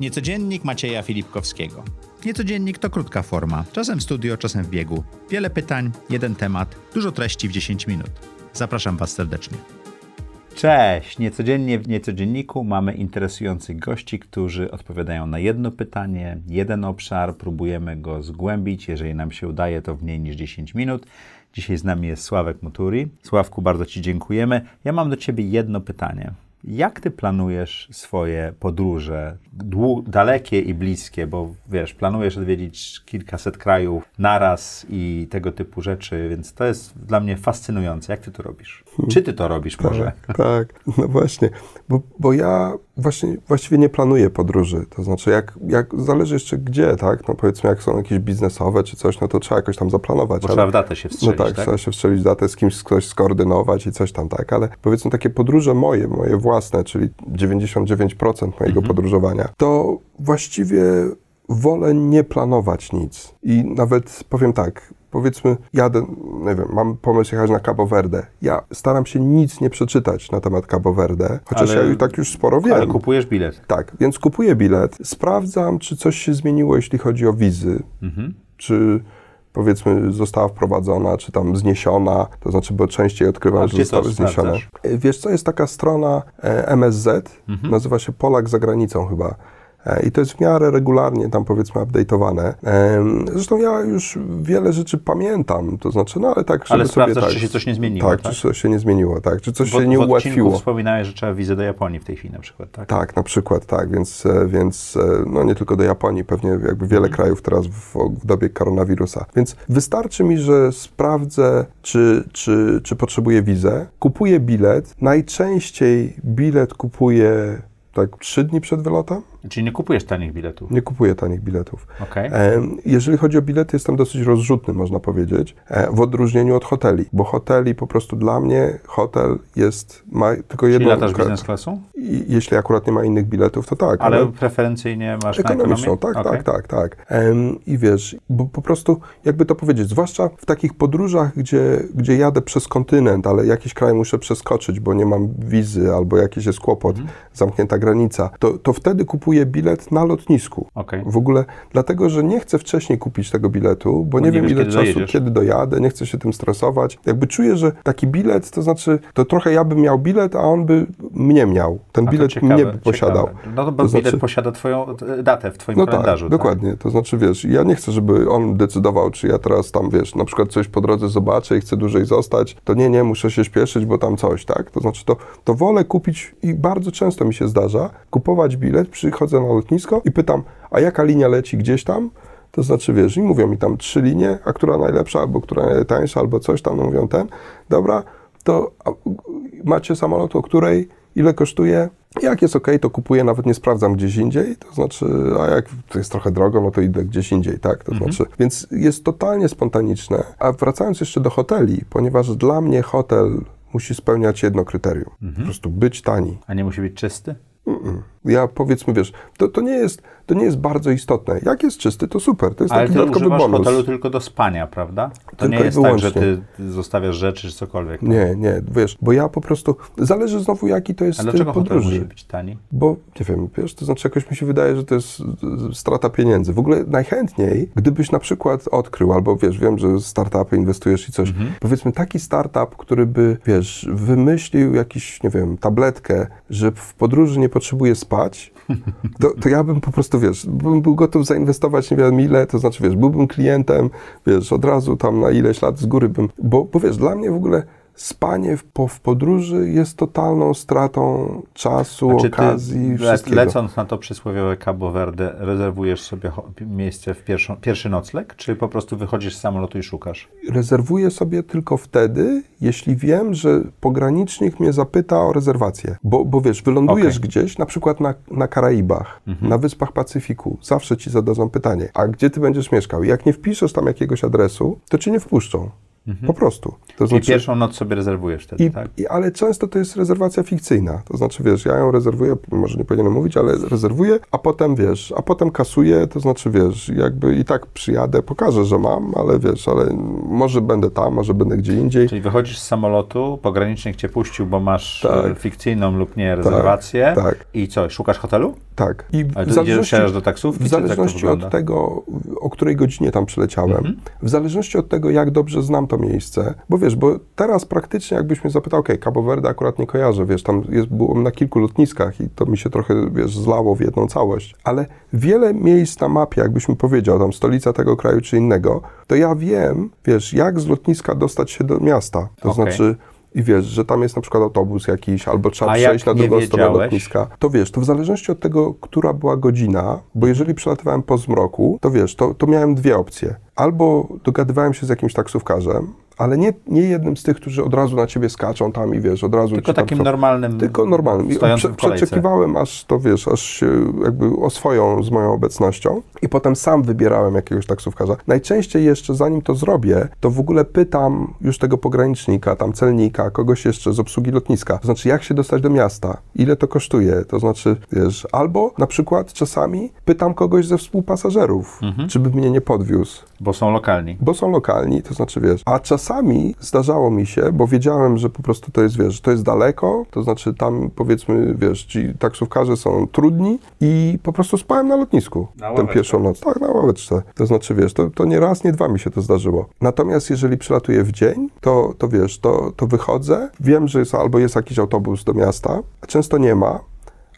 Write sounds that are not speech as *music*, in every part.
Niecodziennik Macieja Filipkowskiego. Niecodziennik to krótka forma, czasem w studio, czasem w biegu. Wiele pytań, jeden temat, dużo treści w 10 minut. Zapraszam Was serdecznie. Cześć! Niecodziennie w Niecodzienniku mamy interesujących gości, którzy odpowiadają na jedno pytanie, jeden obszar, próbujemy go zgłębić. Jeżeli nam się udaje, to w mniej niż 10 minut. Dzisiaj z nami jest Sławek Muturi. Sławku, bardzo Ci dziękujemy. Ja mam do Ciebie jedno pytanie. Jak ty planujesz swoje podróże, dalekie i bliskie, bo wiesz, planujesz odwiedzić kilkaset krajów naraz i tego typu rzeczy, więc to jest dla mnie fascynujące. Jak ty to robisz? Czy ty to robisz może? Tak, *laughs* tak. no właśnie, bo, bo ja właśnie, właściwie nie planuję podróży, to znaczy jak, jak zależy jeszcze gdzie, tak, no powiedzmy jak są jakieś biznesowe czy coś, no to trzeba jakoś tam zaplanować. Bo ale- trzeba w datę się No wstrzelić, tak, tak? trzeba się wstrzelić w datę, z kimś ktoś skoordynować i coś tam, tak, ale powiedzmy takie podróże moje, moje własne, czyli 99% mojego Mhm. podróżowania, to właściwie wolę nie planować nic. I nawet powiem tak, powiedzmy, jadę, nie wiem, mam pomysł jechać na Cabo Verde. Ja staram się nic nie przeczytać na temat Cabo Verde, chociaż Ale- ja i tak już sporo wiem. Ale kupujesz bilet. Tak, więc kupuję bilet, sprawdzam, czy coś się zmieniło, jeśli chodzi o wizy, Mhm. czy powiedzmy została wprowadzona, czy tam zniesiona, to znaczy, bo częściej odkrywam, że zostały zniesione. Wiesz co, jest taka strona e, MSZ, Mhm. nazywa się Polak za granicą chyba. E, I to jest w miarę regularnie tam powiedzmy update'owane. Zresztą ja już wiele rzeczy pamiętam, to znaczy, no ale tak, żeby Ale sobie sprawdzasz, tak, czy się coś nie zmieniło, Tak, tak? czy coś się nie zmieniło, tak, czy coś W, się nie w ułatwiło. wspominałeś, że trzeba wizę do Japonii w tej chwili na przykład, tak? Tak, na przykład, tak, więc, e, więc e, no nie tylko do Japonii, pewnie jakby wiele Mhm. krajów teraz w, w dobie koronawirusa. Więc wystarczy mi, że sprawdzę, czy, czy, czy potrzebuję wizę, kupuję bilet, najczęściej bilet kupuję tak trzy dni przed wylotem, Czyli nie kupujesz tanich biletów. nie kupuję tanich biletów. Okej. Em, Jeżeli chodzi o bilety, jestem dosyć rozrzutny, można powiedzieć, e, w odróżnieniu od hoteli, bo hoteli po prostu dla mnie, hotel jest, ma tylko Czyli jedną... latasz biznes klasą? Jeśli akurat nie ma innych biletów, to tak. Ale preferencyjnie masz Ekonomiczną, tak, Okej. tak, tak, tak. I wiesz, bo po prostu, jakby to powiedzieć, zwłaszcza w takich podróżach, gdzie, gdzie jadę przez kontynent, ale jakiś kraj muszę przeskoczyć, bo nie mam wizy albo jakiś jest kłopot, Mhm. zamknięta granica, to, to wtedy kupuję bilet na lotnisku. Okej. W ogóle dlatego, że nie chcę wcześniej kupić tego biletu, bo, nie, nie wiem wiesz, ile kiedy czasu, dojedziesz. kiedy dojadę, nie chcę się tym stresować. Jakby czuję, że taki bilet, to znaczy, to trochę ja bym miał bilet, a on by mnie miał. Ten A bilet ciekawe, mnie by posiadał. ciekawe. No to bo To bilet znaczy- posiada twoją e, datę w twoim No kalendarzu. tak, dokładnie. To znaczy, wiesz, ja nie chcę, żeby on decydował, czy ja teraz tam, wiesz, na przykład coś po drodze zobaczę i chcę dłużej zostać, to nie, nie, muszę się śpieszyć, bo tam coś, tak? To znaczy, to, to wolę kupić i bardzo często mi się zdarza, kupować bilet, przychodzę na lotnisko i pytam, a jaka linia leci gdzieś tam? To znaczy, wiesz, i mówią mi tam trzy linie, a która najlepsza, albo która najtańsza, albo coś tam, no mówią ten, dobra, to macie samolot, o której, ile kosztuje? Jak jest ok, to kupuję, nawet nie sprawdzam gdzieś indziej, to znaczy, a jak to jest trochę drogo, no to idę gdzieś indziej, tak? To znaczy, więc jest totalnie spontaniczne. A wracając jeszcze do hoteli, ponieważ dla mnie hotel musi spełniać jedno kryterium, po prostu być tani. A nie musi być czysty? Mm-mm. Ja powiedzmy, wiesz, to, to, nie jest, to nie jest bardzo istotne. Jak jest czysty, to super, to jest Ale taki ty dodatkowy bonus. hotelu tylko do spania, prawda? To Tylko nie jest tak, że wyłącznie. ty zostawiasz rzeczy czy cokolwiek. Nie, nie, wiesz, bo ja po prostu, zależy znowu jaki to jest A styl dlaczego hotel podróży. musi być tani? Bo, nie wiem, wiesz, to znaczy jakoś mi się wydaje, że to jest y, strata pieniędzy. W ogóle najchętniej, gdybyś na przykład odkrył, albo wiesz, wiem, że startupy inwestujesz i coś, Mhm. powiedzmy taki startup, który by, wiesz, wymyślił jakiś, nie wiem, tabletkę, że w podróży nie potrzebuje spać, to, to ja bym po prostu, wiesz, bym był gotów zainwestować nie wiem ile, to znaczy, wiesz, byłbym klientem, wiesz, od razu tam na ileś lat z góry bym, bo, bo wiesz, dla mnie w ogóle spanie w, po, w podróży jest totalną stratą czasu, A czy ty okazji, le, wszystkiego. lecąc na to przysłowiowe Cabo Verde rezerwujesz sobie miejsce w pierwszą, pierwszy nocleg, czy po prostu wychodzisz z samolotu i szukasz? Rezerwuję sobie tylko wtedy, jeśli wiem, że pogranicznik mnie zapyta o rezerwację. Bo, bo wiesz, wylądujesz Okej. gdzieś, na przykład na, na Karaibach, Mhm. na Wyspach Pacyfiku, zawsze ci zadadzą pytanie, a gdzie ty będziesz mieszkał? I jak nie wpiszesz tam jakiegoś adresu, to cię nie wpuszczą. Po prostu. To I znaczy, pierwszą noc sobie rezerwujesz wtedy, i, tak? i, ale często to jest rezerwacja fikcyjna. To znaczy, wiesz, ja ją rezerwuję, może nie powinienem mówić, ale rezerwuję, a potem, wiesz, a potem kasuję, to znaczy, wiesz, jakby i tak przyjadę, pokażę, że mam, ale wiesz, ale może będę tam, może będę gdzie indziej. Czyli wychodzisz z samolotu, pogranicznik cię puścił, bo masz Tak. e, fikcyjną lub nie rezerwację. tak. I co, szukasz hotelu? Tak. I Ale w zależności, do taksówki, w zależności wygląda? od tego, o której godzinie tam przyleciałem, Mhm. w zależności od tego, jak dobrze znam to miejsce, bo wiesz, bo teraz praktycznie jakbyś mnie zapytał, okej, Cabo Verde akurat nie kojarzę, wiesz, tam jest, byłem na kilku lotniskach i to mi się trochę, wiesz, zlało w jedną całość, ale wiele miejsc na mapie, jakbyś mi powiedział, tam stolica tego kraju czy innego, to ja wiem, wiesz, jak z lotniska dostać się do miasta, to Okej. znaczy i wiesz, że tam jest na przykład autobus jakiś, albo trzeba A przejść na drugą stronę lotniska. To wiesz, to w zależności od tego, która była godzina, bo jeżeli przelatywałem po zmroku, to wiesz, to, to miałem dwie opcje. Albo dogadywałem się z jakimś taksówkarzem, ale nie, nie jednym z tych, którzy od razu na ciebie skaczą tam i wiesz, od razu Tylko tam takim normalnym, tylko normalnym. I kolejce. przeczekiwałem, aż to wiesz, aż się jakby oswoją z moją obecnością i potem sam wybierałem jakiegoś taksówkarza. Najczęściej jeszcze, zanim to zrobię, to w ogóle pytam już tego pogranicznika, tam celnika, kogoś jeszcze z obsługi lotniska. To znaczy, jak się dostać do miasta? Ile to kosztuje? To znaczy, wiesz, albo na przykład czasami pytam kogoś ze współpasażerów, Mhm. czy by mnie nie podwiózł Bo są lokalni. bo są lokalni, to znaczy wiesz. A czasami zdarzało mi się, bo wiedziałem, że po prostu to jest, wiesz, to jest daleko, to znaczy tam powiedzmy, wiesz, ci taksówkarze są trudni i po prostu spałem na lotnisku Na tę pierwszą noc. Tak, na ławeczce. To znaczy, wiesz, to, to nie raz, nie dwa mi się to zdarzyło. Natomiast jeżeli przylatuję w dzień, to, to wiesz, to, to wychodzę, wiem, że jest albo jest jakiś autobus do miasta, a często nie ma,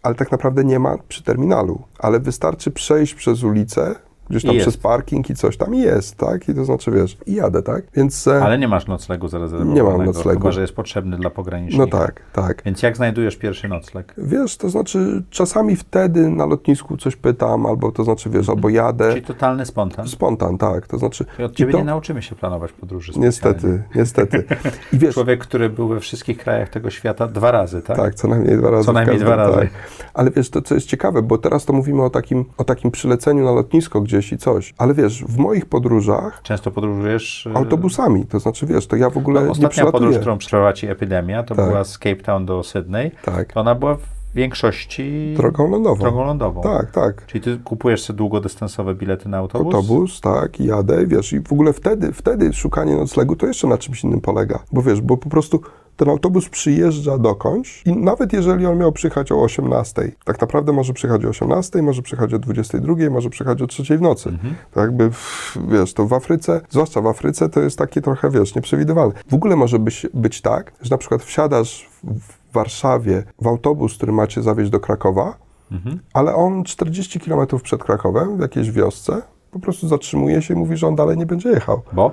ale tak naprawdę nie ma przy terminalu. Ale wystarczy przejść przez ulicę, gdzieś tam I przez parking i coś tam i jest, tak? I to znaczy, wiesz, i jadę, tak? Więc... e, Ale nie masz noclegu zarezerwowanego. Nie mam noclegu. Chyba, że jest potrzebny dla pogranicznika. No tak, tak. Więc jak znajdujesz pierwszy nocleg? Wiesz, to znaczy czasami wtedy na lotnisku coś pytam, albo to znaczy, wiesz, albo jadę. Czyli totalny spontan. Spontan, tak. To znaczy... I od i ciebie to- nie nauczymy się planować podróży. Niestety, niestety. I *laughs* wiesz, Człowiek, który był we wszystkich krajach tego świata dwa razy, tak? Tak, co najmniej dwa razy. Co najmniej każdym, dwa razy. Tak. Ale wiesz, to co jest ciekawe, bo teraz to mówimy o takim, o takim przyleceniu na lotnisko gdzieś i coś. Ale wiesz, w moich podróżach Często podróżujesz... e, autobusami, to znaczy wiesz, to ja w ogóle No, ostatnia podróż, którą przetrwała ci epidemia, to Tak. była z Cape Town do Sydney. Tak, To ona była w większości drogą lądową. drogą lądową. Tak, tak. Czyli ty kupujesz sobie długodystansowe bilety na autobus? Autobus, tak, i jadę, wiesz, i w ogóle wtedy, wtedy szukanie noclegu to jeszcze na czymś innym polega, bo wiesz, bo po prostu ten autobus przyjeżdża dokądś i nawet jeżeli on miał przyjechać o 18, tak naprawdę może przyjechać o 18, może przyjechać o 22, może przyjechać o 3 w nocy. Mhm. To jakby, w- wiesz, to w Afryce, zwłaszcza w Afryce, to jest takie trochę, wiesz, nieprzewidywalne. W ogóle może być, być tak, że na przykład wsiadasz w, w Warszawie w autobus, który macie zawieźć do Krakowa, Mhm. ale on 40 km przed Krakowem, w jakiejś wiosce, po prostu zatrzymuje się i mówi, że on dalej nie będzie jechał. Bo?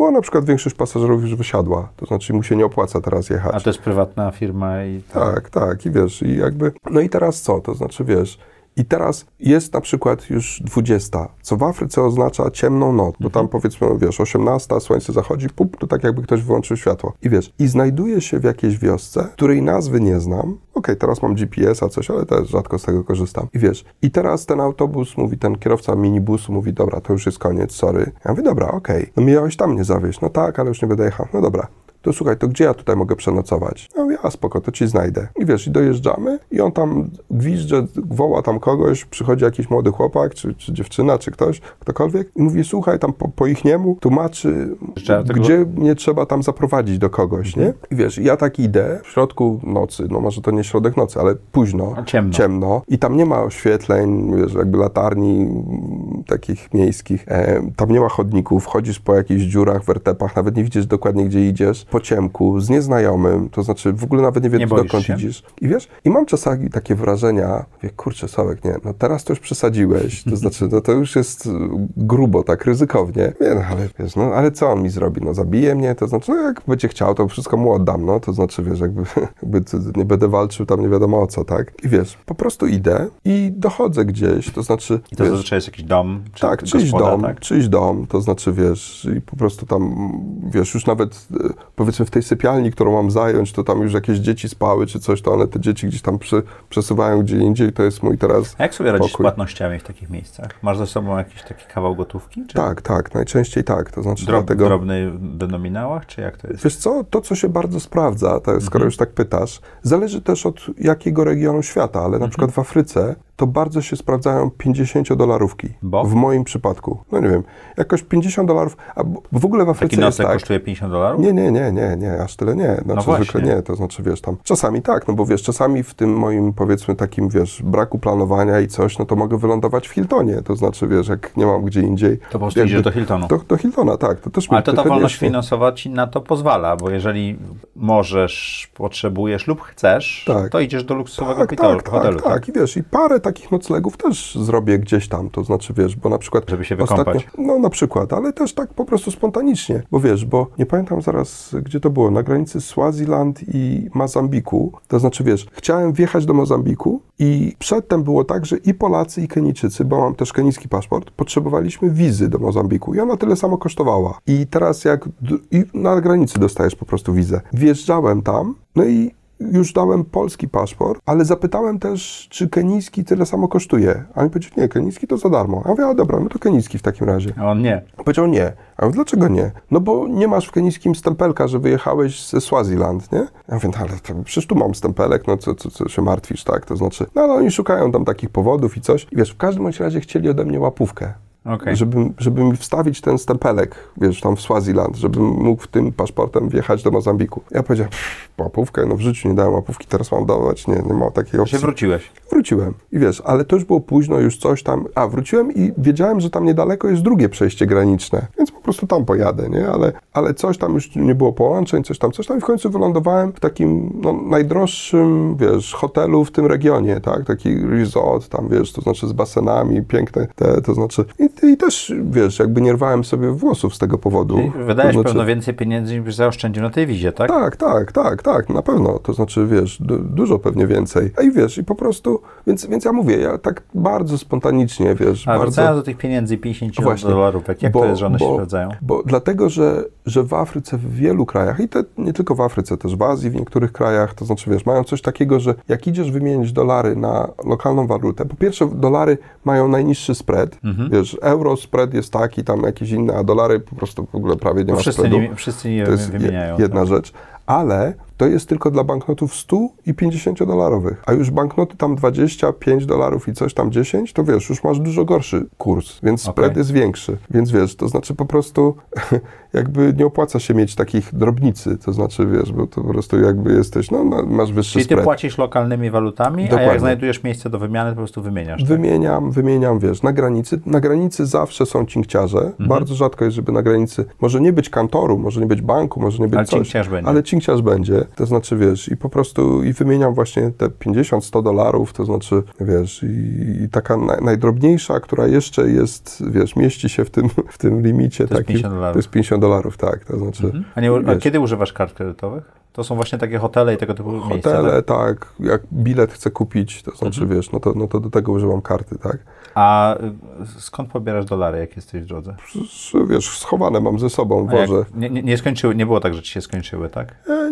Bo na przykład większość pasażerów już wysiadła, to znaczy mu się nie opłaca teraz jechać. A to jest prywatna firma i Tak, tak, i wiesz, i jakby, no i teraz co, to znaczy wiesz, i teraz jest na przykład już 20, co w Afryce oznacza ciemną noc, bo tam powiedzmy, wiesz, 18, słońce zachodzi, pup, to tak jakby ktoś wyłączył światło. I wiesz, i znajduję się w jakiejś wiosce, której nazwy nie znam, okej, teraz mam GPS-a coś, ale też rzadko z tego korzystam. I wiesz, i teraz ten autobus mówi, ten kierowca minibusu mówi, dobra, to już jest koniec, sorry. Ja mówię, dobra, okej, no miałeś tam mnie zawieźć, no tak, ale już nie będę jechał, no dobra. To słuchaj, to gdzie ja tutaj mogę przenocować? Ja mówię, a spoko, to ci znajdę. I wiesz, i dojeżdżamy i on tam gwizdże, woła tam kogoś, przychodzi jakiś młody chłopak, czy, czy dziewczyna, czy ktoś, ktokolwiek i mówi, słuchaj, tam po, po ich niemu tłumaczy, tego- gdzie mnie trzeba tam zaprowadzić do kogoś, nie? I wiesz, ja tak idę w środku nocy, no może to nie środek nocy, ale późno, ciemno. ciemno i tam nie ma oświetleń, wiesz, jakby latarni takich miejskich, e, tam nie ma chodników, chodzisz po jakichś dziurach, wertepach, nawet nie widzisz dokładnie, gdzie idziesz, po ciemku, z nieznajomym, to znaczy w ogóle nawet nie boisz dokąd się? idziesz. I wiesz, i mam czasami takie wrażenia, wie, kurczę, Sławek, nie, no teraz to już przesadziłeś, to *laughs* znaczy, no to już jest y, grubo, tak ryzykownie. Nie, no ale wiesz, no ale co on mi zrobi? No zabije mnie, to znaczy, no jak będzie chciał, to wszystko mu oddam, no, to znaczy, wiesz, jakby, *laughs* jakby nie będę walczył tam nie wiadomo o co, tak? I wiesz, po prostu idę i dochodzę gdzieś, to znaczy, I to wiesz, zazwyczaj jest jakiś dom, czy tak, czyjś dom, tak? czyjś dom, to znaczy, wiesz, i po prostu tam, wiesz, już nawet e, powiedzmy w tej sypialni, którą mam zająć, to tam już jakieś dzieci spały czy coś, to one te dzieci gdzieś tam przy, przesuwają gdzie indziej, to jest mój teraz A jak sobie radzisz pokój. z płatnościami w takich miejscach? Masz ze sobą jakiś taki kawał gotówki? Czy Tak, tak, najczęściej tak, to znaczy drob, dlatego... w drobnych denominałach, czy jak to jest? Wiesz co, to co się bardzo sprawdza, to, skoro już tak pytasz, zależy też od jakiego regionu świata, ale na przykład w Afryce to bardzo się sprawdzają 50-dolarówki. Bo? W moim przypadku. No nie wiem, jakoś 50 dolarów, a w ogóle w Taki Afryce jest nocleg tak... kosztuje 50 dolarów? Nie, nie, nie, nie, nie, aż tyle nie. Znaczy właśnie. zwykle nie, to znaczy wiesz tam. Czasami tak, no bo wiesz, czasami w tym moim powiedzmy takim wiesz, braku planowania i coś, no to mogę wylądować w Hiltonie. To znaczy wiesz, jak nie mam gdzie indziej. To po prostu jakby- idziesz do Hiltonu. Do, do Hiltona, tak. To też Ale to ta wolność koniecznie- finansowa ci na to pozwala, bo jeżeli możesz, potrzebujesz lub chcesz, Tak. to idziesz do luksusowego Tak, hotelu, tak, tak, hotelu tak. I wiesz, i parę takich noclegów też zrobię gdzieś tam, to znaczy wiesz, bo na przykład... Żeby się wykąpać. no na przykład, ale też tak po prostu spontanicznie, bo wiesz, bo nie pamiętam zaraz, gdzie to było, na granicy Swaziland i Mozambiku, to znaczy wiesz, chciałem wjechać do Mozambiku i przedtem było tak, że i Polacy, i Kenijczycy, bo mam też kenijski paszport, potrzebowaliśmy wizy do Mozambiku i ona tyle samo kosztowała. I teraz jak i na granicy dostajesz po prostu wizę. Wjeżdżałem tam, no i już dałem polski paszport, ale zapytałem też, czy kenijski tyle samo kosztuje. A on powiedział, nie, kenijski to za darmo. A ja mówię, a dobra, no to kenijski w takim razie. A on nie. Powiedział nie. A mówię, dlaczego nie? No bo nie masz w kenijskim stempelka, że wyjechałeś ze Swaziland, nie? Ja mówię, no ale to, przecież tu mam stempelek, no co, co, co się martwisz, tak? To znaczy, no ale oni szukają tam takich powodów i coś. I wiesz, w każdym razie chcieli ode mnie łapówkę. Okej. Żeby, żeby mi wstawić ten stempelek, wiesz, tam w Swaziland, żebym mógł tym paszportem wjechać do Mozambiku. Ja powiedziałem, "Pff, łapówkę, no w życiu nie dałem łapówki, teraz mam dawać, nie, nie ma takiej opcji. się wróciłeś. Wróciłem i wiesz, ale to już było późno, już coś tam. A wróciłem i wiedziałem, że tam niedaleko jest drugie przejście graniczne, więc po prostu tam pojadę, nie? Ale, ale coś tam już nie było połączeń, coś tam, coś tam. I w końcu wylądowałem w takim no, najdroższym, wiesz, hotelu w tym regionie, tak? Taki resort, tam wiesz, to znaczy z basenami, piękne te, to znaczy. I, i też, wiesz, jakby nie rwałem sobie włosów z tego powodu. Czyli Wydajesz to znaczy, pewno więcej pieniędzy niż zaoszczędził na tej wizie, tak? tak, tak, tak, tak, na pewno. To znaczy, wiesz, du- dużo pewnie więcej. A i wiesz, i po prostu, więc, więc ja mówię, ja tak bardzo spontanicznie, wiesz, Ale bardzo... wracając do tych pieniędzy 50 Właśnie. dolarów, jak, Bo- to jest, że one się bo- sprawdzają? Bo dlatego, że, że w Afryce, w wielu krajach, i te, nie tylko w Afryce, też w Azji, w niektórych krajach, to znaczy, wiesz, mają coś takiego, że jak idziesz wymienić dolary na lokalną walutę, po pierwsze, dolary mają najniższy spread, Mhm. wiesz, euro spread jest taki, tam jakiś inny, a dolary po prostu w ogóle prawie nie Bo ma wszyscy, spreadu. nie, wszyscy nie To jest wymieniają. je- jedna tak. rzecz, ale to jest tylko dla banknotów 100 i 50 dolarowych. A już banknoty tam 25 dolarów i coś tam 10, to wiesz, już masz dużo gorszy kurs, więc spread jest większy. Więc wiesz, to znaczy po prostu *laughs* jakby nie opłaca się mieć takich drobnicy, to znaczy wiesz, bo to po prostu jakby jesteś, no ma- masz wyższy Czyli ty spread. płacisz lokalnymi walutami, a Dokładnie. jak znajdujesz miejsce do wymiany, to po prostu wymieniasz. Tak? Wymieniam, wymieniam, wiesz, na granicy. Na granicy zawsze są cinkciarze. Mhm. Bardzo rzadko jest, żeby na granicy, może nie być kantoru, może nie być banku, może nie być Ale coś. cinkciarz będzie. Ale cinkciarz będzie. To znaczy, wiesz, i po prostu i wymieniam właśnie te 50-100 dolarów, to znaczy, wiesz, i, i taka na, najdrobniejsza, która jeszcze jest, wiesz, mieści się w tym, w tym limicie To jest takim. 50 dolarów. To jest 50 dolarów, tak. To znaczy, A, nie, a kiedy używasz kart kredytowych? To są właśnie takie hotele i tego typu miejsca. Hotele, Tak? tak, jak bilet chcę kupić, to znaczy, Mhm. wiesz, no to, no to do tego używam karty, tak. A y, skąd pobierasz dolary, jak jesteś w drodze? Wiesz, schowane mam ze sobą, wożę. nie, nie, nie skończyły, nie było tak, że ci się skończyły, tak? E,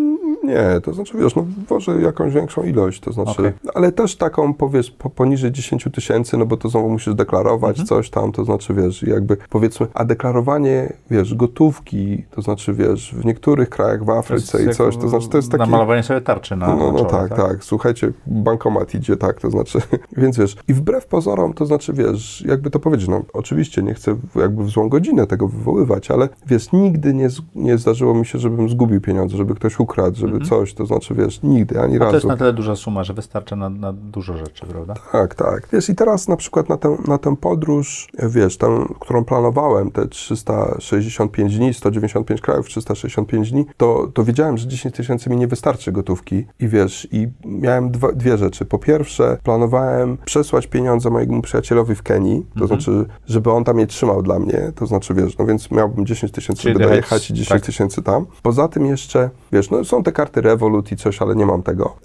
Nie, to znaczy, wiesz, no, wożę jakąś większą ilość, to znaczy, Okej. ale też taką, powiesz, po, poniżej 10 tysięcy, no bo to znowu musisz deklarować Mhm. coś tam, to znaczy, wiesz, jakby, powiedzmy, a deklarowanie, wiesz, gotówki, to znaczy, wiesz, w niektórych krajach w Afryce i coś, to znaczy, to jest taki... Namalowanie sobie tarczy na No, no, no czole, tak, tak, Słuchajcie, bankomat idzie, tak, to znaczy, *laughs* więc wiesz, i wbrew pozorom, to znaczy, wiesz, jakby to powiedzieć, no oczywiście nie chcę jakby w złą godzinę tego wywoływać, ale wiesz, nigdy nie, nie zdarzyło mi się, żebym zgubił pieniądze, żeby ktoś ukradł, żeby coś, to znaczy, wiesz, nigdy, ani Mhm. A to jest razu. na tyle duża suma, że wystarcza na, na dużo rzeczy, prawda? Tak, tak. Wiesz, i teraz na przykład na tę, na tę podróż, wiesz, tę, którą planowałem, te 365 dni, 195 krajów, 365 dni, to, to wiedziałem, że 10 tysięcy mi nie wystarczy gotówki. I wiesz, i miałem dwa, dwie rzeczy. Po pierwsze, planowałem przesłać pieniądze mojemu przyjacielowi w Kenii, to Mhm. znaczy, żeby on tam je trzymał dla mnie, to znaczy, wiesz, no więc miałbym 10 tysięcy, żeby dojechać- i 10 tak. tysięcy tam. Poza tym jeszcze, wiesz, no są te karty karty Revolut i coś, ale nie mam tego.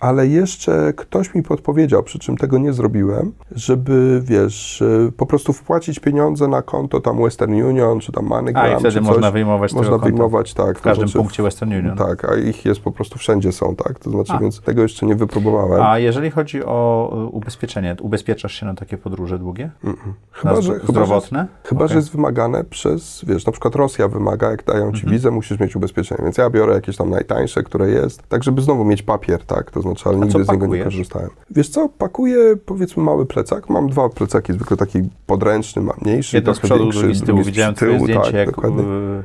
Ale jeszcze ktoś mi podpowiedział, przy czym tego nie zrobiłem, żeby, wiesz, po prostu wpłacić pieniądze na konto tam Western Union, czy tam MoneyGram, A i wtedy można wyjmować Można wyjmować, tak. W każdym znaczy, punkcie Western Union. Tak, a ich jest po prostu wszędzie są, tak? To znaczy, a. więc tego jeszcze nie wypróbowałem. A jeżeli chodzi o ubezpieczenie, ubezpieczasz się na takie podróże długie? Mm -mm. Chyba, że, zdrowotne? Chyba, że, chyba okay. że jest wymagane przez, wiesz, na przykład Rosja wymaga, jak dają ci mm -hmm. wizę, musisz mieć ubezpieczenie, więc ja biorę jakieś tam najtańsze, które jest, tak żeby znowu mieć papier, tak? To znaczy, ale nigdy z niego nie korzystałem. Wiesz co, pakuję powiedzmy mały plecak, mam dwa plecaki, zwykle taki podręczny, mam mniejszy, Jedno z przodu, większy, drugi z tyłu. Widziałem z tyłu, zdjęcie, tak, jak dokładnie.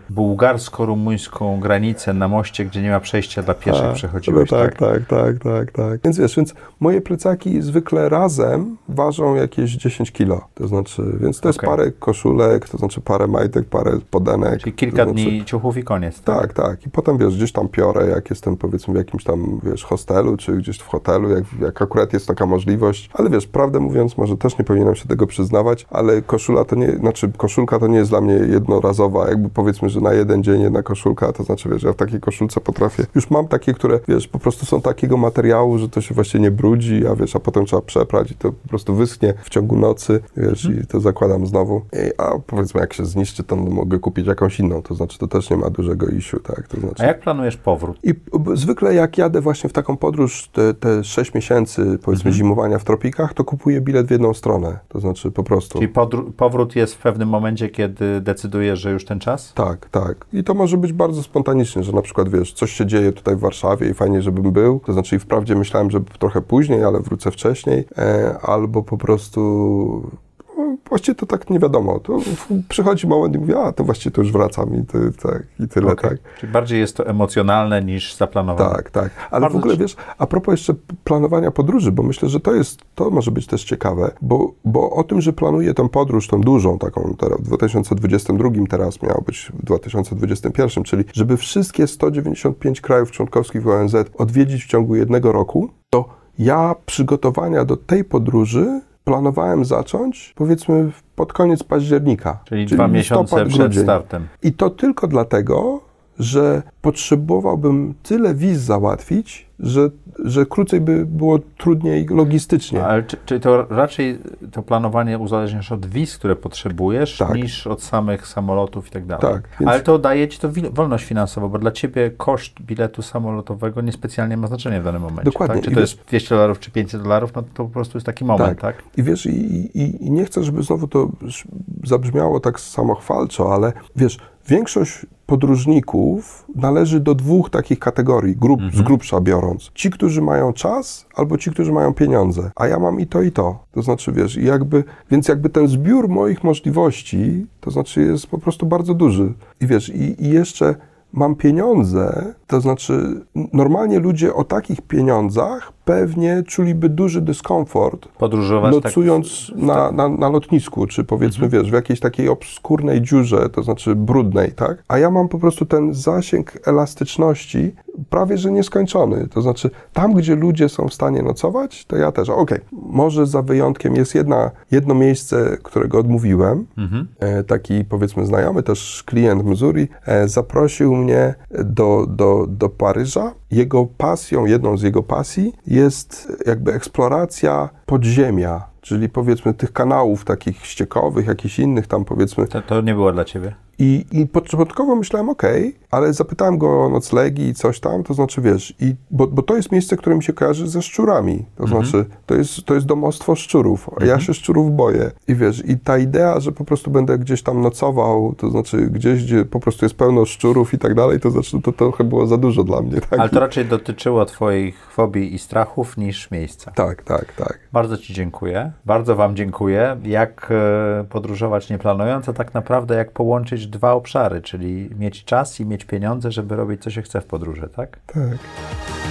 bułgarsko-rumuńską granicę na moście, gdzie nie ma przejścia dla pieszych tak, przechodziłeś, no tak, tak? Tak, tak, tak, tak. Więc wiesz, więc moje plecaki zwykle razem ważą jakieś 10 kilo, to znaczy, więc to jest okay. parę koszulek, to znaczy parę majtek, parę podenek. Czyli kilka znaczy, dni ciuchów i koniec. Tak? tak, tak. I potem, wiesz, gdzieś tam piorę, jak jestem, powiedzmy, w jakimś tam, wiesz, hostelu, czy gdzieś w hotelu, jak, jak akurat jest taka możliwość. Ale wiesz, prawdę mówiąc, może też nie powinienem się tego przyznawać, ale koszula to nie, znaczy koszulka to nie jest dla mnie jednorazowa, jakby powiedzmy, że na jeden dzień jedna koszulka, to znaczy, wiesz, ja w takiej koszulce potrafię, już mam takie, które, wiesz, po prostu są takiego materiału, że to się właśnie nie brudzi, a wiesz, a potem trzeba przeprać i to po prostu wyschnie w ciągu nocy, wiesz, hmm. i to zakładam znowu. I, a powiedzmy, jak się zniszczy, to mogę kupić jakąś inną, to znaczy, to też nie ma dużego issue, tak, to znaczy. A jak planujesz powrót? I zwykle jak jadę właśnie w taką podróż, te, te 6 miesięcy, powiedzmy, mhm. zimowania w tropikach, to kupuję bilet w jedną stronę, to znaczy po prostu. Czyli powrót jest w pewnym momencie, kiedy decydujesz, że już ten czas? Tak, tak. I to może być bardzo spontanicznie, że na przykład, wiesz, coś się dzieje tutaj w Warszawie i fajnie, żebym był, to znaczy i wprawdzie myślałem, że trochę później, ale wrócę wcześniej, e, albo po prostu właściwie to tak nie wiadomo. To przychodzi moment i mówię, a to właściwie to już wracam i, ty, tak, i tyle, okay. tak. Czyli bardziej jest to emocjonalne niż zaplanowane. Tak, tak. Ale Bardzo w ogóle, wiesz, a propos jeszcze planowania podróży, bo myślę, że to jest, to może być też ciekawe, bo, bo o tym, że planuję tę podróż, tą dużą taką teraz w 2022 teraz miało być w 2021, czyli żeby wszystkie 195 krajów członkowskich ONZ odwiedzić w ciągu jednego roku, to ja przygotowania do tej podróży planowałem zacząć, powiedzmy, pod koniec października. Czyli, czyli dwa miesiące przed grudzień. startem. I to tylko dlatego, że potrzebowałbym tyle wiz załatwić, że, że krócej by było trudniej logistycznie. Ale czy, czy to raczej to planowanie uzależniasz od wiz, które potrzebujesz, tak. niż od samych samolotów i tak dalej? Tak. Więc... Ale to daje ci to wolność finansową, bo dla ciebie koszt biletu samolotowego niespecjalnie ma znaczenie w danym momencie. Dokładnie. Tak? Czy to jest 200 dolarów, czy 500 dolarów, no to po prostu jest taki moment, tak? tak? I wiesz, i, i, i nie chcę, żeby znowu to zabrzmiało tak samochwalczo, ale wiesz, większość podróżników należy do dwóch takich kategorii, grup, mhm. z grubsza biorąc. Ci, którzy mają czas, albo ci, którzy mają pieniądze. A ja mam i to, i to. To znaczy, wiesz, jakby, więc jakby ten zbiór moich możliwości, to znaczy jest po prostu bardzo duży. I wiesz, i, i jeszcze mam pieniądze, to znaczy normalnie ludzie o takich pieniądzach pewnie czuliby duży dyskomfort Podróżować tak nocując tak, na, na, na, lotnisku, czy powiedzmy, mhm. wiesz, w jakiejś takiej obskurnej dziurze, to znaczy brudnej, tak? A ja mam po prostu ten zasięg elastyczności prawie, że nieskończony. To znaczy, tam, gdzie ludzie są w stanie nocować, to ja też. Okej, okay. może za wyjątkiem jest jedna, jedno miejsce, którego odmówiłem. Mhm. E, taki, powiedzmy, znajomy, też klient Missouri, e, zaprosił mnie do, do, do Paryża. Jego pasją, jedną z jego pasji jest jakby eksploracja podziemia, czyli powiedzmy tych kanałów takich ściekowych, jakichś innych tam powiedzmy. To, to nie było dla ciebie? I, i początkowo myślałem, ok, ale zapytałem go o noclegi i coś tam, to znaczy, wiesz, i, bo, bo to jest miejsce, które mi się kojarzy ze szczurami, to mhm. znaczy, to jest, to jest domostwo szczurów, a mhm. ja się szczurów boję. I wiesz, i ta idea, że po prostu będę gdzieś tam nocował, to znaczy gdzieś, gdzie po prostu jest pełno szczurów i tak dalej, to znaczy, to, to trochę było za dużo dla mnie. Tak? Ale to raczej dotyczyło twoich fobii i strachów niż miejsca. Tak, tak, tak. Bardzo ci dziękuję. Bardzo wam dziękuję. Jak e, podróżować nie planując, a tak naprawdę jak połączyć dwa obszary, czyli mieć czas i mieć pieniądze, żeby robić co się chce w podróży, tak? Tak.